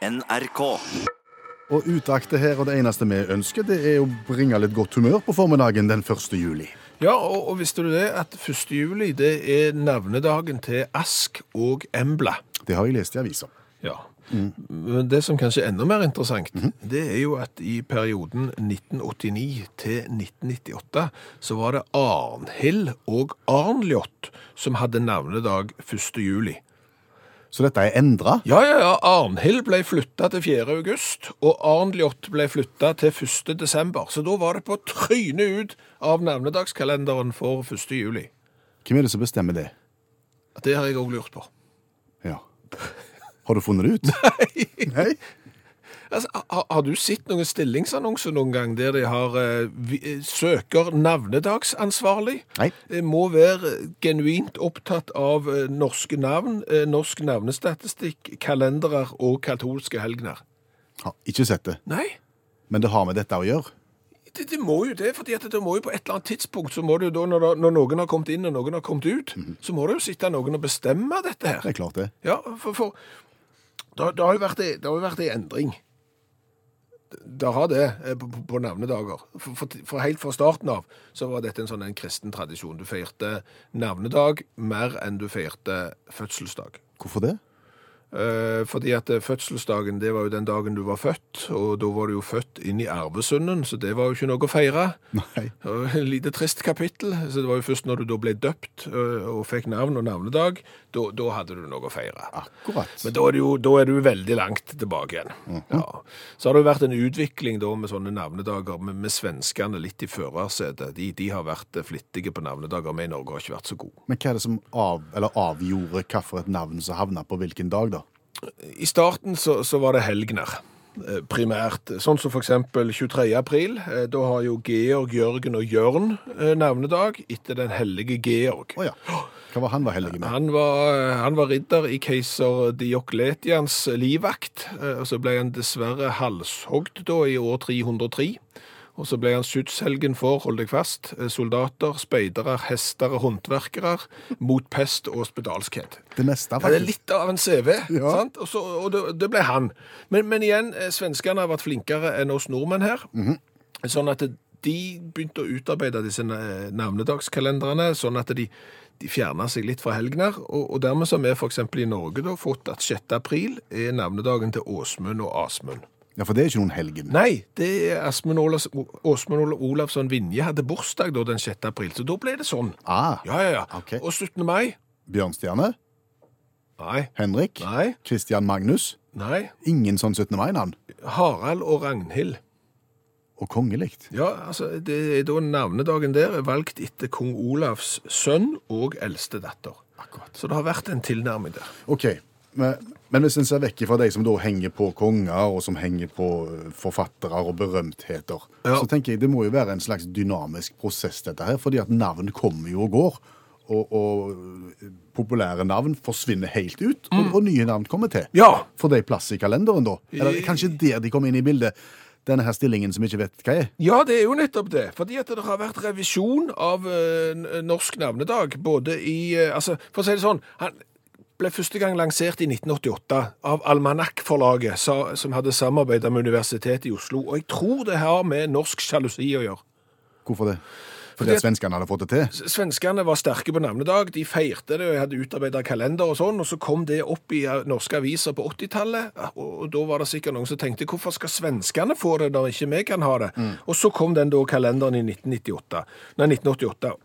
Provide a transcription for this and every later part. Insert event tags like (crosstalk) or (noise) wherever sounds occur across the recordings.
NRK. Og utaktet her, og det eneste vi ønsker, det er å bringe litt godt humør på formiddagen den 1. juli. Ja, og, og visste du det at 1. juli det er navnedagen til Ask og Embla. Det har jeg lest i avisa. Ja. Men det som kanskje er enda mer interessant, det er jo at i perioden 1989 til 1998 så var det Arnhild og Arnljot som hadde navnedag 1. juli. Så dette er endra. Ja, ja, ja. Arnhild ble flytta til 4. august, og Arnljot ble flytta til 1. desember. Så da var det på trynet ut av navnedagskalenderen for 1. juli. Hvem er det som bestemmer det? Det har jeg òg lurt på. Ja. Har du funnet det ut? (laughs) Nei. Nei? Altså, har, har du sett noen stillingsannonser noen gang der de har eh, eh, søker navnedagsansvarlig? Nei. Eh, må være genuint opptatt av eh, norske navn, norsk navnestatistikk, kalendere og katolske helgener. Har ikke sett det. Nei, Men det har med dette å gjøre. det, det må jo det, fordi at det må jo på et eller annet tidspunkt, så må det jo da, når, når noen har kommet inn og noen har kommet ut, så må det jo sitte noen og bestemme dette her. Det er klart det. Ja, for, for det, det har jo vært, det har jo vært en endring. Det har det eh, på, på- navnedager. For, for, for helt fra starten av så var dette en sånn en kristen tradisjon. Du feirte navnedag mer enn du feirte fødselsdag. Hvorfor det? Eh, fordi at eh, fødselsdagen, det var jo den dagen du var født, og da var du jo født inn i arvesunden, så det var jo ikke noe å feire. Nei. Lite trist kapittel, så det var jo først når du da ble døpt øh, og fikk navn og navnedag, da, da hadde du noe å feire. Akkurat. Men da er, du, da er du veldig langt tilbake igjen. ja. Så har det jo vært en utvikling da med sånne navnedager, med, med svenskene litt i førersetet. De, de har vært eh, flittige på navnedager, vi i Norge har ikke vært så gode. Men hva er det som av, eller avgjorde hvilket navn som havna på hvilken dag, da? I starten så, så var det helgener, eh, primært. Sånn som eksempel 23. april. Eh, Da har jo Georg, Jørgen og Jørn eh, navnedag etter den hellige Georg. Oh, ja. Hva var han var hellig med? Han var, han var ridder i keiser Diokletians livvakt, og så ble han dessverre halshogd da i år 303. Og så ble han skytshelgen for, hold deg fast, eh, soldater, speidere, hester og håndverkere mot pest og spedalskhet. Det meste, Ja, det er litt av en CV, Ja. sant? Og, så, og det, det ble han. Men, men igjen, eh, svenskene har vært flinkere enn oss nordmenn her. Sånn at de begynte å utarbeide disse eh, navnedagskalenderne, sånn at de, de fjerna seg litt fra helgener. Og, og dermed så har vi f.eks. i Norge da fått at 6. april er navnedagen til Åsmund og Asmund. Ja, for det er ikke noen helgen. Nei, det er Olavs, Åsmund Ola- Olavsson Vinje hadde bursdag da den 6. april, så da ble det sånn. Ah, Ja, ja, ja. Okay. Og 17. mai? Bjørnstjerne, Nei. Henrik, Nei. Christian Magnus. Nei. Ingen sånn 17. mai-navn. Harald og Ragnhild. Og kongelikt. Ja, altså, det er da navnedagen der er valgt etter kong Olavs sønn og eldste datter. Akkurat. Så det har vært en tilnærming der. Ok, men, men hvis en ser vekk fra de som da henger på konger, og som henger på eh, forfattere og berømtheter, Ja. så tenker jeg det må jo være en slags dynamisk prosess dette her, fordi at navn kommer jo og går, og, og eh, populære navn forsvinner helt ut, og, og nye navn kommer til. Ja. Får de plass i kalenderen da? Eller kanskje der de kommer inn i bildet, denne her stillingen som ikke vet hva er? Ja, det er jo nettopp det. Fordi at det har vært revisjon av eh, norsk navnedag, både i eh, Altså, for å si det sånn han ble første gang lansert i 1988 av Almanak-forlaget som hadde samarbeidet med Universitetet i Oslo. Og jeg tror det har med norsk sjalusi å gjøre. Hvorfor det? Fordi at svenskene hadde fått det til? Svenskene var sterke på navnedag, de feirte det, og hadde utarbeidet kalender og sånn, og så kom det opp i norske aviser på 80-tallet, og, da var det sikkert noen som tenkte, hvorfor skal svenskene få det når ikke vi kan ha det? Og så kom den da kalenderen i 1998, nei, 1988.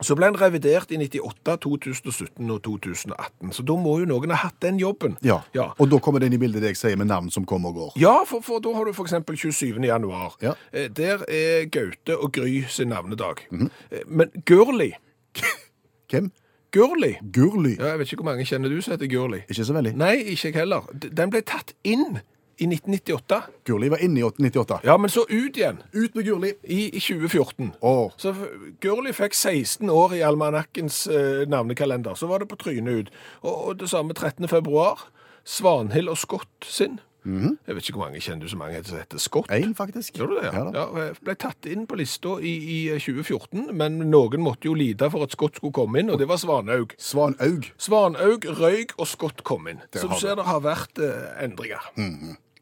Så ble den revidert i 98, 2017 og 2018, så da må jo noen ha hatt den jobben. Ja. Ja. Og da kommer det inn i bildet det jeg sier med navn som kommer og går. Ja, for, for da har du eksempel 27. januar. Ja. Eh, Der er Gaute og Gry sin navnedag. Eh, Men Gurli, (laughs) Hvem? Gurli, Gurli. Ja, jeg vet ikke hvor mange kjenner du som heter Gurli. Ikke så veldig. Nei, ikke jeg heller. Den ble tatt inn i 1998. Gurli var inne i 98. Ja, men så ut igjen Ut med Gurli! i, i 2014. Åh. Så Gurli fikk 16 år i almanakkens eh, navnekalender. Så var det på trynet ut. Og, og det samme 13. februar. Svanhild og Scott sin. Jeg vet ikke hvor mange kjenner du så mange som heter Scott? Én, faktisk. Gjør du det? Ja. Ja, ble tatt inn på lista i, i 2014, men noen måtte jo lide for at Scott skulle komme inn, og det var Svanhaug. Svanaug. Svanhaug røyk, og Scott kom inn. Det Så du ser det har vært eh, endringer.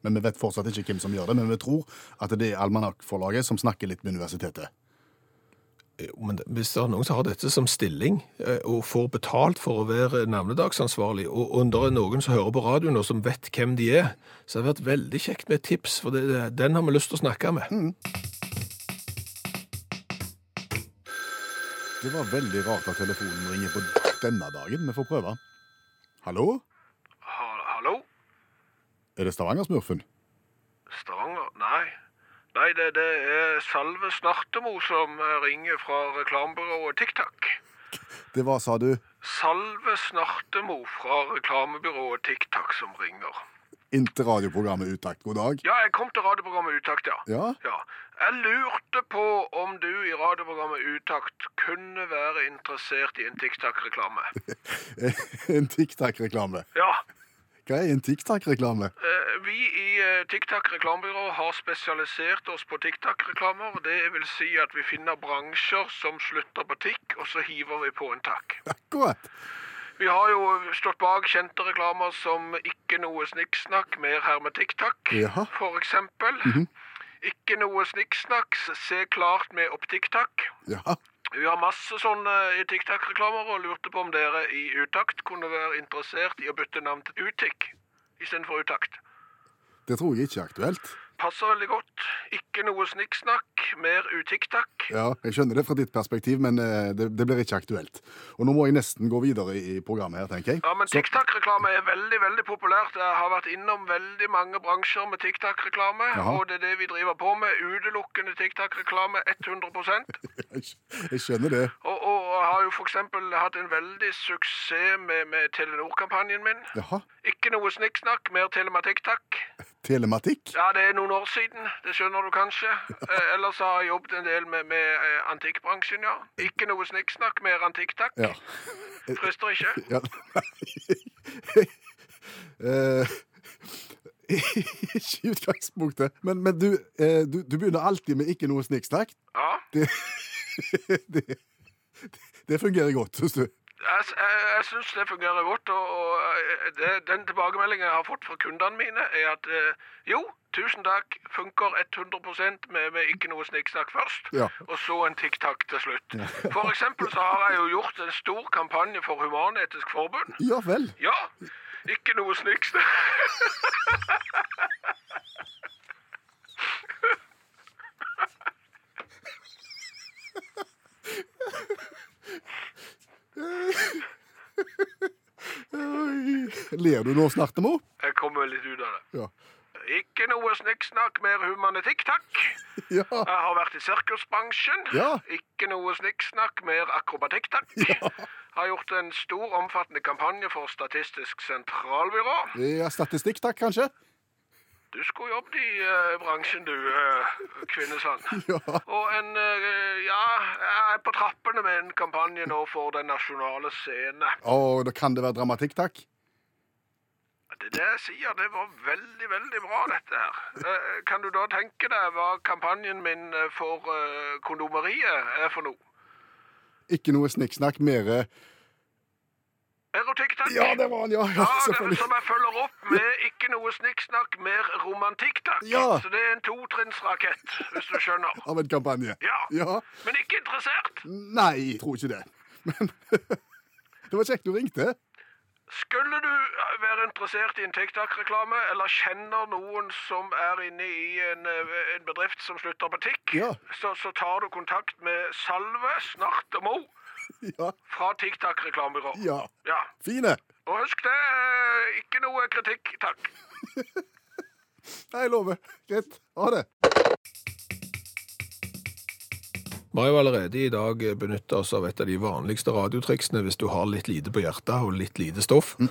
Men vi vet fortsatt ikke hvem som gjør det, men vi tror at det er Almanakkforlaget som snakker litt med universitetet. Jo, Men hvis det er noen som har dette som stilling, eh, og får betalt for å være navnedagsansvarlig, og, og det er noen som hører på radioen og som vet hvem de er, så har det vært veldig kjekt med et tips, for det, den har vi lyst til å snakke med. Det var veldig rart at telefonen ringer på denne dagen. Vi får prøve. Hallo? Er det Stavanger-smurfen? Stavanger? Nei. Nei, det, det er Salve Snartemo som eh, ringer fra reklamebyrået TikTok. Det var, sa du, Salve Snartemo fra reklamebyrået TikTok som ringer. inntil radioprogrammet Utakt. God dag. Ja, jeg kom til radioprogrammet Utakt, ja. Ja? Ja. Jeg lurte på om du i radioprogrammet Utakt kunne være interessert i en TikTok-reklame. (laughs) En TikTak-reklame. Ja. Hva er en TikTak-reklame? eh, Vi i eh, TikTok reklamebyrå har spesialisert oss på TikTok-reklamer. Det vil si at vi finner bransjer som slutter på tikk, og så hiver vi på en takk. (laughs) Akkurat. Vi har jo stått bak kjente reklamer som Ikke noe snikksnakk, mer hermetikk-takk, Jaha. for eksempel. Ikke noe snikksnakk, se klart med opptikk-takk. Ja. Vi har masse sånne i TikTok-reklamer og lurte på om dere i Utakt kunne være interessert i å bytte navn til Utikk istedenfor Utakt. Det tror jeg ikke er aktuelt. Passer veldig godt. Ikke noe snikksnakk, mer utikk-takk. Ja, Jeg skjønner det fra ditt perspektiv, men eh, det, det blir ikke aktuelt. Og nå må jeg nesten gå videre i programmet her, tenker jeg. Ja, men TikTok-reklame er veldig, veldig populært. Jeg har vært innom veldig mange bransjer med TikTok-reklame, og det er det vi driver på med. Utelukkende TikTok-reklame 100 (laughs) Jeg, skjønner det. Og, og jeg har jo eksempel hatt en veldig suksess med, med Telenor-kampanjen min. Jaha. Ikke noe snikksnakk, mer telematikk-takk. Telematikk? Ja, det er noen år siden, det skjønner du kanskje. (laughs) Eh, ellers har jeg jobbet en del med, med eh, antikkbransjen, ja. Ikke noe snikksnakk, mer antikk-takk. Ja. (laughs) Frister ikke. (laughs) ja. Eh, Ikke i utgangspunktet, men, men du, eh, du, du begynner alltid med ikke noe snikksnakk. Ja. Det, det, det fungerer godt, syns du. Jeg, jeg, jeg syns det fungerer godt, og, og eh, det, den tilbakemeldingen jeg har fått fra kundene mine, er at eh, jo, tusen takk, funker 100 med, med ikke noe snikksnakk først, Ja. og så en tikk-takk til slutt. (laughs) For eksempel så har jeg jo gjort en stor kampanje for Human-Etisk Forbund. Ja vel. Ja, ikke noe snikksnakk. Oi. (laughs) Ler du nå, Snartemo? Jeg kommer litt ut av det. Ja. Ikke noe snikksnakk, mer humanitikk, takk. Ja. Jeg har vært i sirkusbransjen. Ja. Ikke noe snikksnakk, mer akrobatikk, takk. Har gjort en stor, omfattende kampanje for Statistisk sentralbyrå. ja statistikk, takk, kanskje? Du skulle jobbet i uh, bransjen, du, uh, Kvinnesland. (laughs) Ja. Og en uh, Ja, jeg er på trappene med en kampanje nå for Den nasjonale scene. Å, da kan det være dramatikk, takk. Det er det jeg sier, det var veldig, veldig bra, dette her. Uh, kan du da tenke deg hva kampanjen min eh, for eh, kondomeriet er for noe? Ikke noe snikksnakk, mere Erotikk, takk. Ja, det var han, ja. ja Ja, det, selvfølgelig. som jeg følger opp med ikke noe snikksnakk, mer romantikk, takk. Ja. Så det er en totrinnsrakett, hvis du skjønner. Av en kampanje. Ja. Ja. Men ikke interessert. Nei, jeg tror ikke det. Men (laughs) det var kjekt du ringte. Skulle du være interessert i en TikTok-reklame, eller kjenner noen som er inne i en, eh, en bedrift som slutter på tikk, Ja. så, så tar du kontakt med Salve Snart og Mo (laughs) Ja. fra TikTok-reklamebyrå. Ja. Ja. Fine. Og husk det, eh, ikke noe kritikk, takk. (laughs) Jeg lover. Greit. Ha det. Vi har jo allerede i dag benyttet oss av et av de vanligste radiotriksene hvis du har litt lite på hjertet og litt lite stoff. Mm.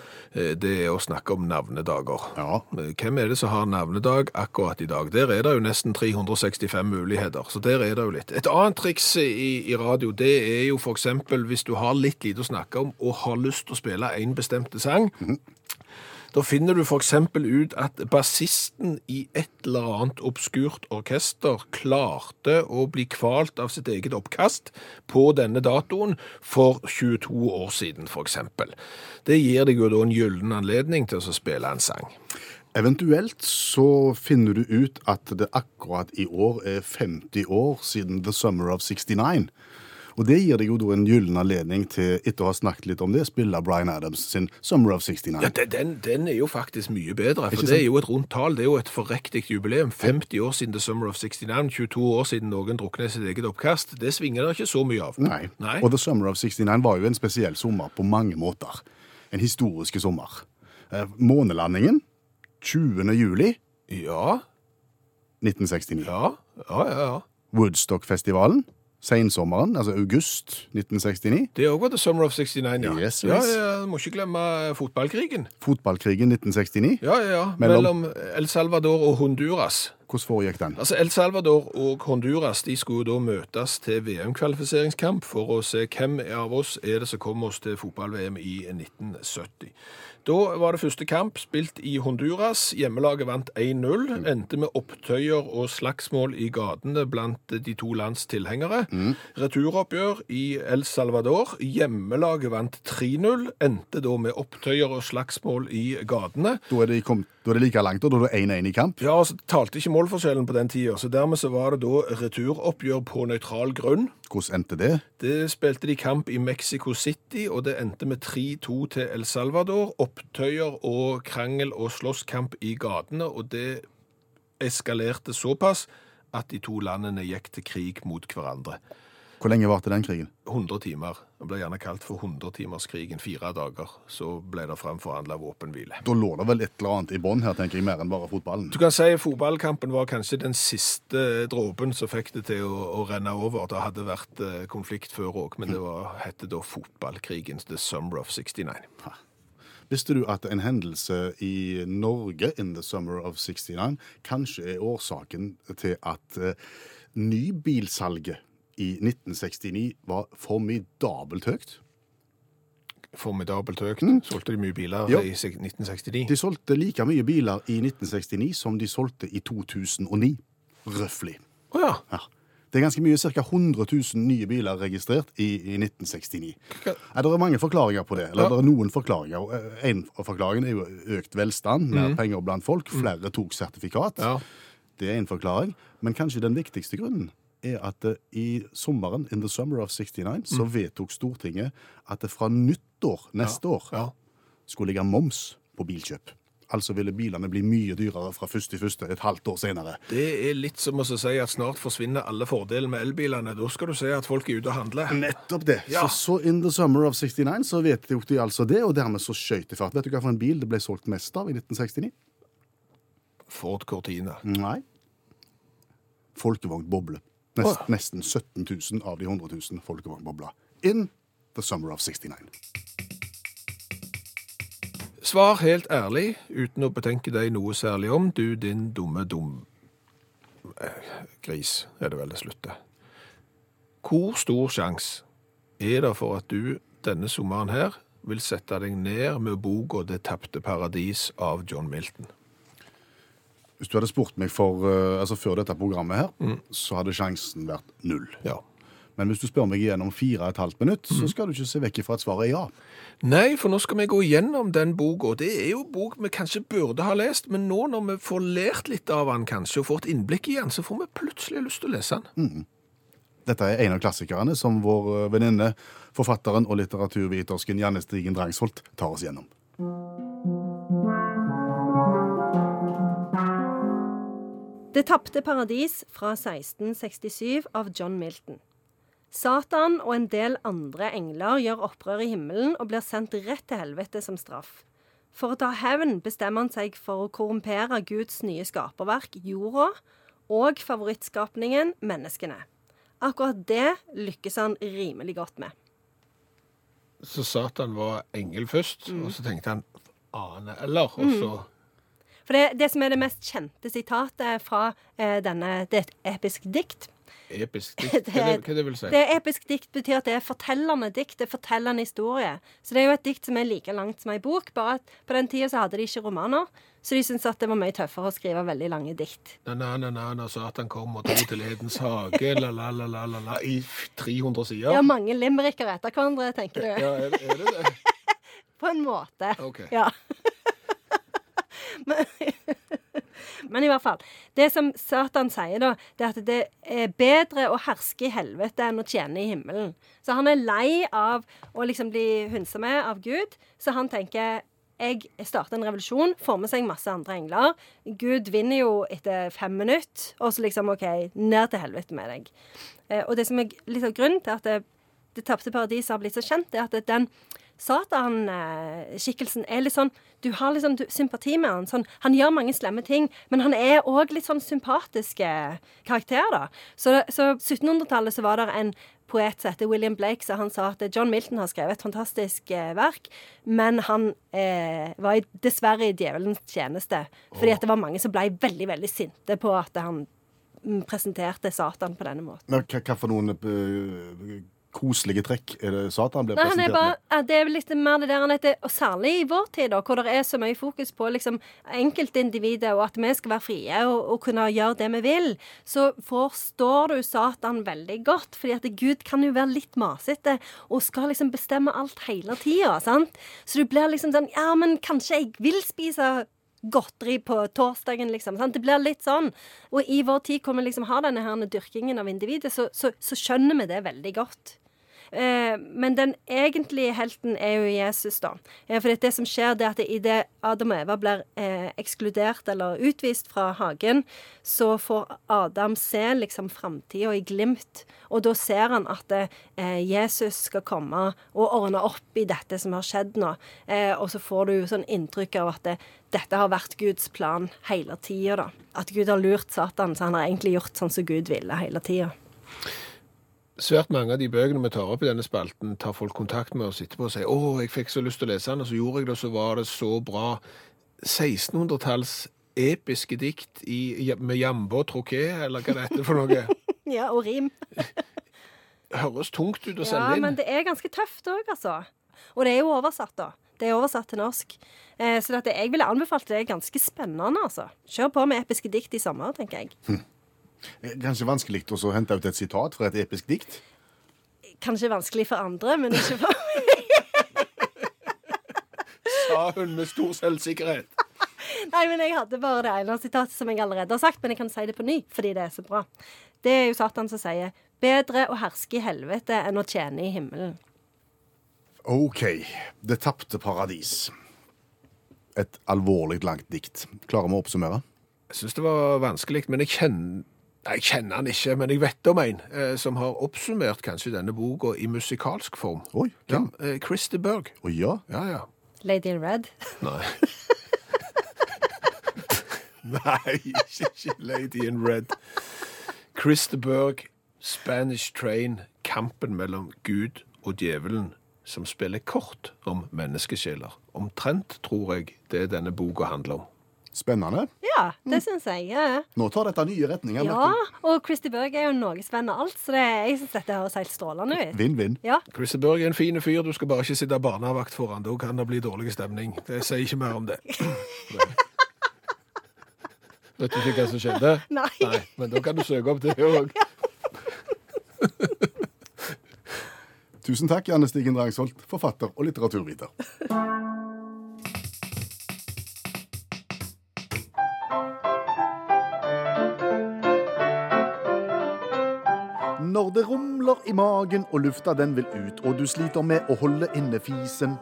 Det er å snakke om navnedager. Ja. Eh, Hvem er det som har navnedag akkurat i dag? Der er det jo nesten 365 muligheter, så der er det jo litt. Et annet triks i, i radio, det er jo eksempel hvis du har litt lite å snakke om og har lyst til å spille en bestemte sang. Da finner du f.eks. ut at bassisten i et eller annet obskurt orkester klarte å bli kvalt av sitt eget oppkast på denne datoen for 22 år siden, f.eks. Det gir deg jo da en gyllen anledning til å spille en sang. Eventuelt så finner du ut at det akkurat i år er 50 år siden The Summer of 69. Og det gir deg jo da en gyllen anledning til, etter å ha snakket litt om det, spille Bryan Adams sin Summer of 69. Ja, den- den, er jo faktisk mye bedre, for det er jo et rundt tall. Det er jo et forriktig jubileum. 50 år siden The Summer of 69, 22 år siden noen druknet i sitt eget oppkast. Det svinger det ikke så mye av. Nei. Nei. Og The Summer of 69 var jo en spesiell sommer på mange måter. En historisk sommer. Eh, Månelandingen 20. juli Ja, 1969. ja, ja, ja. ja. Woodstock-festivalen sensommeren, altså august 1969. Det òg var The Summer of 69, ja. Yes, ja, ja må ikke glemme fotballkrigen. Fotballkrigen 1969. Ja, ja, ja. Mellom- Mellom El Salvador og Honduras. Hvordan foregikk den? Altså, El Salvador og Honduras de skulle da møtes til VM-kvalifiseringskamp for å se hvem av oss er det som kommer oss til fotball-VM i 1970. Da var det første kamp spilt i Honduras. Hjemmelaget vant 1-0. Endte med opptøyer og slagsmål i gatene blant de to lands tilhengere. Returoppgjør i El Salvador. Hjemmelaget vant 3-0. Endte da med opptøyer og slagsmål i gatene. Da er det, kom, da er det like langt, og da er det 1-1 i kamp. Ja, altså, talte ikke målforskjellen på den tida, så dermed så var det da returoppgjør på nøytral grunn. Hvordan endte det? Det spilte de kamp i Mexico City, og det endte med 3-2 til El Salvador. Opptøyer og krangel og slåsskamp i gatene, og det eskalerte såpass at de to landene gikk til krig mot hverandre. Hvor lenge varte den krigen? 100 timer. Det ble gjerne kalt for 100-timerskrigen. Fire dager. Så ble det framforhandla våpenhvile. Da lå det vel et eller annet i bånn her, tenker jeg, mer enn bare fotballen. Du kan si fotballkampen var kanskje den siste dråpen som fikk det til å, å renne over. Det hadde vært eh, konflikt før òg, men det var, hette da fotballkrigens The Summer of 69. Visste du at en hendelse i Norge in the summer of 69 kanskje er årsaken til at uh, nybilsalget i 1969 var formidabelt høyt? Formidabelt høyt. Solgte de mye biler Ja. i 1969? De solgte like mye biler i 1969 som de solgte i 2009. Røftlig. Å ja. Ja. Det er ganske mye, ca. 100 000 nye biler registrert i, i 1969. Er det er mange forklaringer på det. eller Ja. det er noen forklaringer. eh, En av forklaringene er jo økt velstand, mer penger blant folk, flere tok sertifikat. Mm. Ja. Det er en forklaring. Men kanskje den viktigste grunnen er at eh, i sommeren, in the summer of 69, så vedtok Stortinget at det fra nyttår neste år ja. skulle ligge moms på bilkjøp. Altså ville bilene bli mye dyrere fra 1.1. et halvt år senere. Det er litt som å si at snart forsvinner alle fordelene med elbilene. Da skal du se at folk er ute og handler. Nettopp det. Ja. Så, så in the summer of 69 så vedtok de altså det, og dermed så skøyt de fart. Vet du hva for en bil det ble solgt mest av i 1969? Ford Cortina. Nei. Folkevognboble. Nest, Nesten 17 000 av de 100 000 folkevognbobler. In the summer of 69. Svar helt ærlig, uten å betenke deg noe særlig om, du din dumme dum... Eh, gris, er det vel det slutter. Hvor stor sjanse er det for at du denne sommeren her vil sette deg ned med boka 'Det tapte paradis' av John Milton? Hvis du hadde spurt meg for, eh, altså før dette programmet her, så hadde sjansen vært null. Ja. Men hvis du spør meg igjen om fire og et halvt minutt, så skal du ikke se vekk fra at svaret er ja. Nei, for nå skal vi gå gjennom den boka. Det er jo en bok vi kanskje burde ha lest, men nå når vi får lært litt av den kanskje, og får et innblikk i den, så får vi plutselig lyst til å lese den. Dette er en av klassikerne som vår eh, venninne, forfatteren og litteraturvitersken Janne Stigen Drangsholt tar oss gjennom. Det tapte paradis fra 1667 av John Milton. Satan og en del andre engler gjør opprør i himmelen og blir sendt rett til helvete som straff. For å ta hevn bestemmer han seg for å korrumpere Guds nye skaperverk, jorda, og favorittskapningen, menneskene. Akkurat det lykkes han rimelig godt med. Så Satan var engel først, og så tenkte han ane eller, og så For det, det som er det mest kjente sitatet fra eh, denne, det er et episk dikt, Episk (laughs) dikt, hva det, hva det vil si? Det er episk dikt betyr at det er fortellende dikt. Det forteller en historie. Så det er jo et dikt som er like langt som ei bok, bare at på den tida så hadde de ikke romaner. Så de syntes at det var mye tøffere å skrive veldig lange dikt. Na-na-na, at Satan kom og dro til Edens hage, la-la-la-la-la, i 300 sider. Ja, mange limericker etter hverandre, tenker du. Ja, er, er det det? (laughs) På en måte. Ok. Ja. (laughs) men, (laughs) men i hvert fall. Det som Satan sier, da, det er at det er bedre å herske i helvete enn å tjene i himmelen. Så han er lei av å liksom bli hunsa med av Gud, så han tenker jeg starter en revolusjon, får med seg masse andre engler. Gud vinner jo etter fem minutter, og så liksom OK, ned til helvete med deg. Eh, og det som er litt av grunnen til at det, det tapte paradiset har blitt så kjent, det er at den Satan-skikkelsen er litt sånn Du har liksom sånn sympati med han. Sånn, han gjør mange slemme ting, men han er òg litt sånn sympatisk eh, karakter, da. Så, så 1700-tallet så var det en poet som heter William Blake, så han sa at John Milton har skrevet et fantastisk eh, verk, men han eh, var dessverre i djevelens tjeneste. Fordi at det var mange som ble veldig, veldig sinte på at han mm, presenterte Satan på denne måten. Men hva, hva for noen eh, koselige trekk er det Satan blir Nei, han er presentert bare, med? ja, det er litt mer det der han heter, og særlig i vår tid, da, hvor det er så mye fokus på liksom, enkeltindividet, og at vi skal være frie og, og kunne gjøre det vi vil, så forstår du Satan veldig godt. fordi at Gud kan jo være litt masete og skal liksom bestemme alt hele tida. Så du blir liksom sånn Ja, men kanskje jeg vil spise godteri på torsdagen, liksom. Sant? Det blir litt sånn. Og i vår tid, hvor vi liksom har denne her dyrkingen av individet, så, så, så skjønner vi det veldig godt. Eh, men den egentlige helten er jo Jesus, da. Eh, for det som skjer, det er at idet Adam og Eva blir eh, ekskludert eller utvist fra hagen, så får Adam se liksom framtida i glimt. Og da ser han at Jesus skal komme og ordne opp i dette som har skjedd nå. Og så får du sånn inntrykk av at det, dette har vært Guds plan hele tida, da. At Gud har lurt Satan, så han har egentlig gjort sånn som Gud ville hele tida. Svært mange av de bøkene vi tar opp i denne spalten, tar folk kontakt med oss etterpå og sier 'Å, jeg fikk så lyst til å lese den, og så gjorde jeg det, og så var det så bra'. 1600-talls episke dikt i, med jambo troké, eller hva det heter for noe. (laughs) Ja, og rim. (laughs) Høres tungt ut å Ja, sende inn. men det er ganske tøft òg, altså. Og det er jo oversatt, da. Det er oversatt til norsk. Eh, så dette, jeg ville anbefalt det. Er ganske spennende, altså. Kjør på med episke dikt i sommer, tenker jeg. Eh, Kanskje vanskelig å hente ut et sitat fra et episk dikt? Kanskje vanskelig for andre, men ikke for (laughs) Sa hun med stor selvsikkerhet. Nei, men jeg hadde bare det ene sitatet som jeg allerede har sagt, men jeg kan si det på ny, fordi det er så bra. Det er jo Satan som sier 'bedre å herske i helvete enn å tjene i himmelen'. OK. Det tapte paradis. Et alvorlig langt dikt. Klarer vi å oppsummere? Jeg syns det var vanskelig, men jeg kjenner Nei, jeg kjenner han ikke, men jeg vet om en eh, som har oppsummert kanskje denne boka i musikalsk form. Oi, Ja, hvem? eh, Chris de Berg. Å ja. Ja, ja. Lady in Red. Nei. (laughs) Nei, ikke, ikke Lady in Red. Chris de Berg, Spanish Train, kampen mellom Gud og djevelen, som spiller kort om menneskesjeler. Omtrent, tror jeg, det denne boka handler om. Spennende. Ja, det syns jeg. Ja. Nå tar dette nye retninger. ja, og Christy Berg er jo norgesvenn av alt, så det, jeg syns dette høres helt strålende ut. Vinn-vinn. Ja. Christy Berg er en fin fyr, du skal bare ikke sitte barnevakt foran. Da kan det bli dårlig stemning. Det sier ikke mer om det. (laughs) Vet du ikke hva som skjedde? Nei. Nei, men da kan du søke opp det òg. Tusen takk, Janne Stigen Drangsholt, forfatter og litteraturviter. (laughs) i magen og lufta den vil ut, og du sliter med å holde inne fisen.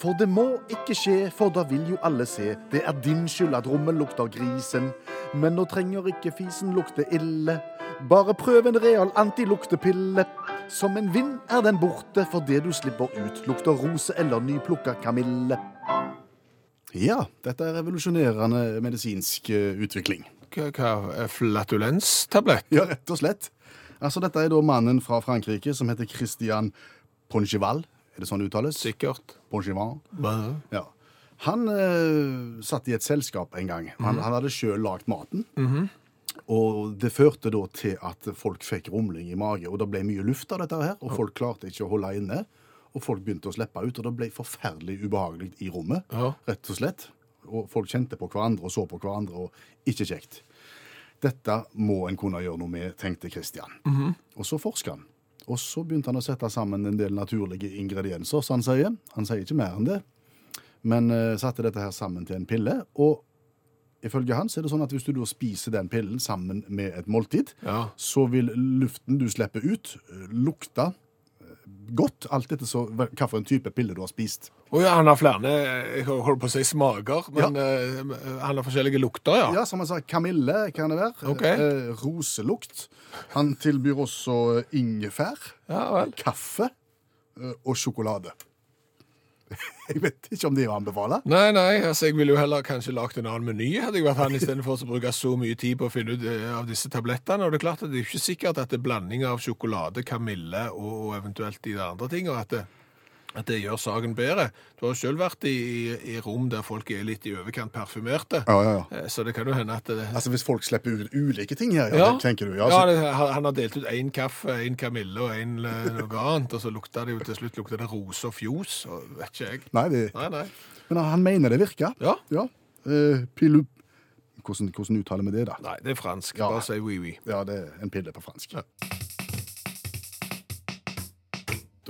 For det må ikke skje, for da vil jo alle se. Det er din skyld at rommet lukter grisen. Men nå trenger ikke fisen lukte ille. Bare prøv en real antiluktepille. Som en vind er den borte, for det du slipper ut, lukter rose eller nyplukka kamille. Ja, dette er revolusjonerende medisinsk eh, utvikling. Hva, hva flatulenstablett? Ja, rett og slett. Altså, dette er da mannen fra Frankrike som heter Christian Poncheval. Er det sånn det uttales? Sikkert. Poncheval. Ja. Han eh, satt i et selskap en gang. Han, han hadde sjøl lagd maten. Og det førte da til at folk fikk rumling i mage, og det ble mye luft av dette her, og folk klarte ikke å holde inne. Og folk begynte å slippe ut, og det ble forferdelig ubehagelig i rommet, Ja. rett og slett. Og folk kjente på hverandre og så på hverandre, og ikke kjekt. Dette må en kunne gjøre noe med, tenkte Christian. Og så forsker han. Og så begynte han å sette sammen en del naturlige ingredienser, som han sier. Han sier ikke mer enn det. Men uh, satte dette her sammen til en pille. Og ifølge han så er det sånn at hvis du spiser den pillen sammen med et måltid, Ja. så vil luften du slipper ut, eh, lukte godt, alt etter så, hvilken type pille du har spist. Å ja, han har flere jeg holder på å si smaker, men eh, han har forskjellige lukter, ja. Ja, som han sa, kamille kan det være. Okay. Uh, roselukt. Han tilbyr også eh, ingefær, Ja kaffe uh, og sjokolade. (laughs) Jeg vet ikke om det er å. Nei, nei, altså jeg ville jo heller kanskje lagt en annen meny, hadde jeg vært han, istedenfor å bruke så mye tid på å finne ut eh, av disse tablettene. Og det er klart at det er ikke sikkert at det er blanding av sjokolade, kamille og eventuelt de andre tingene, at det, at det gjør saken bedre. Du har jo selv vært i, i, i rom der folk er litt i overkant parfymerte, Ja, ja, ja. Eh, så det kan jo hende at det, Altså Hvis folk slipper ut ulike ting her, ja, tenker du? Ja, Ja, så, det, han har delt ut én kaffe, én kamille og én noe annet, og så lukta det jo til slutt lukta det rose og fjos, og vet ikke jeg. nei, det, Nei, nei. men han mener det virker. Ja. ja. Uh, pilu... Hvordan, hvordan uttaler vi det, da? Nei, det er fransk. Bare si oui, oui. Ja, det er en pille på fransk. Ja.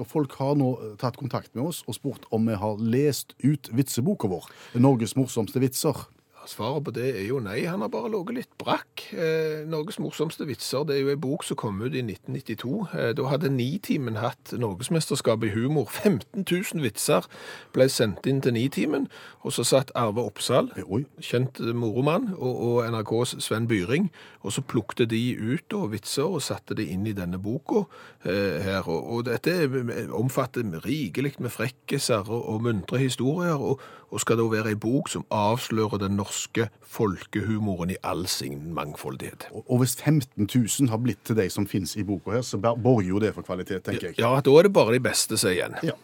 Og folk har nå eh, tatt kontakt med oss og spurt om vi har lest ut vitseboka vår. Norges morsomste vitser. Svaret på det er jo nei, han har bare ligget litt brakk. Eh, Norges morsomste vitser det er jo en bok som kom ut i 1992. Eh, da hadde Nitimen hatt norgesmesterskapet i humor. 15 000 vitser ble sendt inn til Nitimen, og så satt Arve Oppsal, Oi. kjent moromann, og, og NRKs Sven Byring, og så plukte de ut da, vitser og satte det inn i denne boka eh, her. Og, og dette er- omfatter rikelig med frekkiser og, og muntre historier, og, og skal da være en bok som avslører den norske folkehumoren i all sin mangfoldighet. Og, hvis 15 000 har blitt til de som finnes i boka her, så borger jo det for kvalitet, tenker jeg. Ja, da er det bare de beste som er igjen. Ja.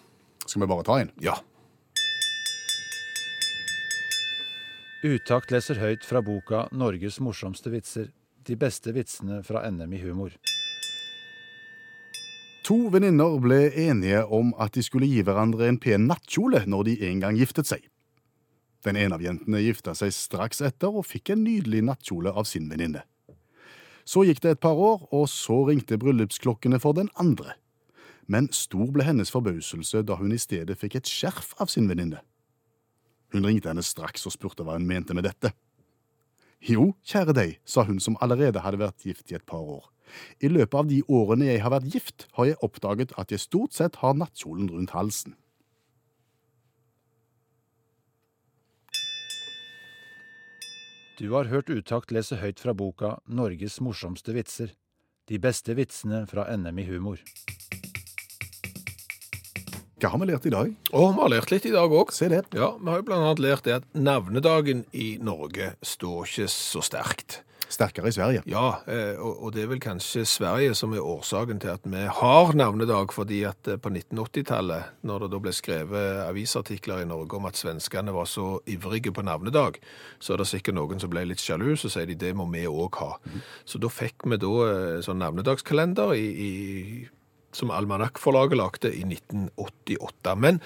Skal vi bare ta en? Ja. Utakt leser høyt fra boka 'Norges morsomste vitser'. De beste vitsene fra NM i humor. To venninner ble enige om at de skulle gi hverandre en pen nattkjole når de en gang giftet seg. Den ene av jentene gifta seg straks etter og fikk en nydelig nattkjole av sin venninne. Så gikk det et par år, og så ringte bryllupsklokkene for den andre. Men stor ble hennes forbauselse da hun i stedet fikk et skjerf av sin venninne. Hun ringte henne straks og spurte hva hun mente med dette. Jo, kjære deg, sa hun som allerede hadde vært gift i et par år. I løpet av de årene jeg har vært gift, har jeg oppdaget at jeg stort sett har nattkjolen rundt halsen. Du har hørt Utakt lese høyt fra boka 'Norges morsomste vitser'. De beste vitsene fra NM i humor. Hva har vi lært i dag? Og vi har lært litt i dag òg. Se det. Ja, vi har jo annet lært det at navnedagen i Norge står ikke så sterkt. Sterkere i Sverige. Ja, eh, og det er vel kanskje Sverige som er årsaken til at vi har navnedag, fordi at eh, på 1980-tallet, når det da ble skrevet avisartikler i Norge om at svenskene var så ivrige på navnedag, så er det sikkert noen som ble litt sjalu, så sier de det må vi òg ha. Så da fikk vi da eh, sånn navnedagskalender i, i, som Almanakkforlaget lagde i 1988. Men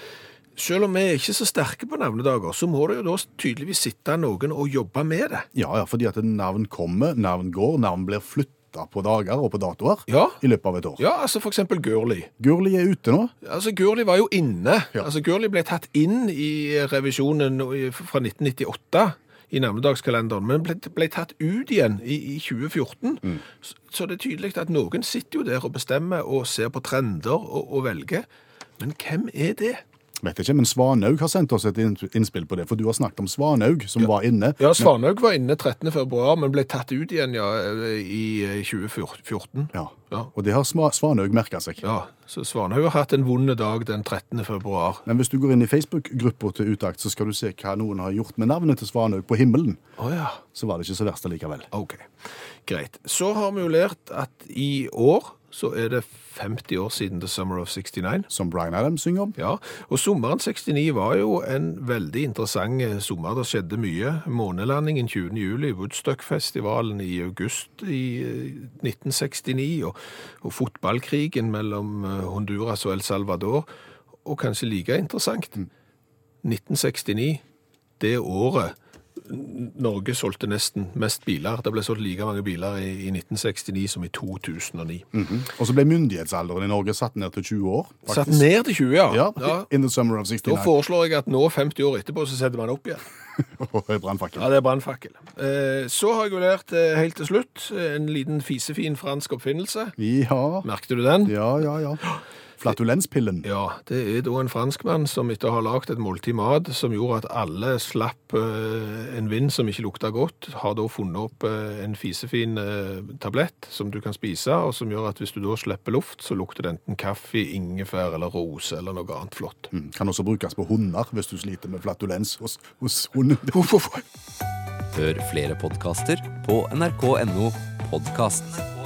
selv om vi er ikke så sterke på navnedager, så må det jo da tydeligvis sitte noen og jobbe med det. Ja, ja, fordi at navn kommer, navn går, navn blir flytta på dager og på datoer Ja. i løpet av et år. Ja, altså eksempel Gurli. Gurli er ute nå. Altså, Gurli var jo inne. Ja. Altså, Gurli ble tatt inn i revisjonen fra 1998 i navnedagskalenderen, men ble, ble tatt ut igjen i, i 2014. Så, så det er tydelig at noen sitter jo der og bestemmer og ser på trender og, og velger. Men hvem er det? Vet jeg ikke, men Svanhaug har sendt oss et innspill på det, for du har snakket om Svanhaug, som var inne. Ja, Svanhaug var inne 13. februar, men ble tatt ut igjen ja, i eh, 2014. Ja. Ja. Og det har Svanhaug merka seg. Ja, så Svanhaug har hatt en vond dag den 13. februar. Men hvis du går inn i Facebook-gruppa til Utakt, så skal du se hva noen har gjort med navnet til Svanhaug på himmelen. Å ja. Så var det ikke så verst allikevel. Ok, greit. Så har vi jo lært at i år så er det 50 år siden The Summer of 69. Som Bryan Adams synger om. Ja, og sommeren 69 var jo en veldig interessant eh, sommer. Det skjedde mye. Månelandingen 20. juli, Woodstock-festivalen i august i eh, 1969, og, og fotballkrigen mellom eh, Honduras og El Salvador. Og kanskje like interessant, 1969, det året Norge solgte nesten mest biler. Det ble solgt like mange biler i, i 1969 som i 2009. Og så ble myndighetsalderen i Norge satt ned til 20 år. Satt ned til 20, ja. Ja, ja. In the summer of Da 69. foreslår jeg at nå, 50 år etterpå, så setter man opp igjen. (laughs) Brannfakkel. Ja, det er brannfakkel. Eh, så har jeg jo lært eh, helt til slutt en liten fisefin fransk oppfinnelse. Ja, Merkte du den? ja, ja. ja. Flatulenspillen. Ja, det er da en franskmann som etter å ha lagd et måltid mat som gjorde at alle slapp eh, en vind som ikke lukta godt, har da funnet opp eh, en fisefin eh, tablett som du kan spise, og som gjør at hvis du da slipper luft, så lukter det enten kaffe, ingefær eller rose eller noe annet flott. Mm. Kan også brukes på hunder hvis du sliter med flatulens hos, hos hunden. Hør flere podkaster på nrk.no podkast.